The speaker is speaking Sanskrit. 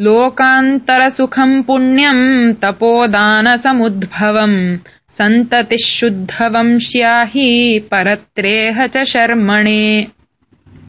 लोकान्तरसुखम् पुण्यम् तपोदानसमुद्भवम् सन्ततिः शुद्धवंश्या हि परत्रेह च शर्मणे।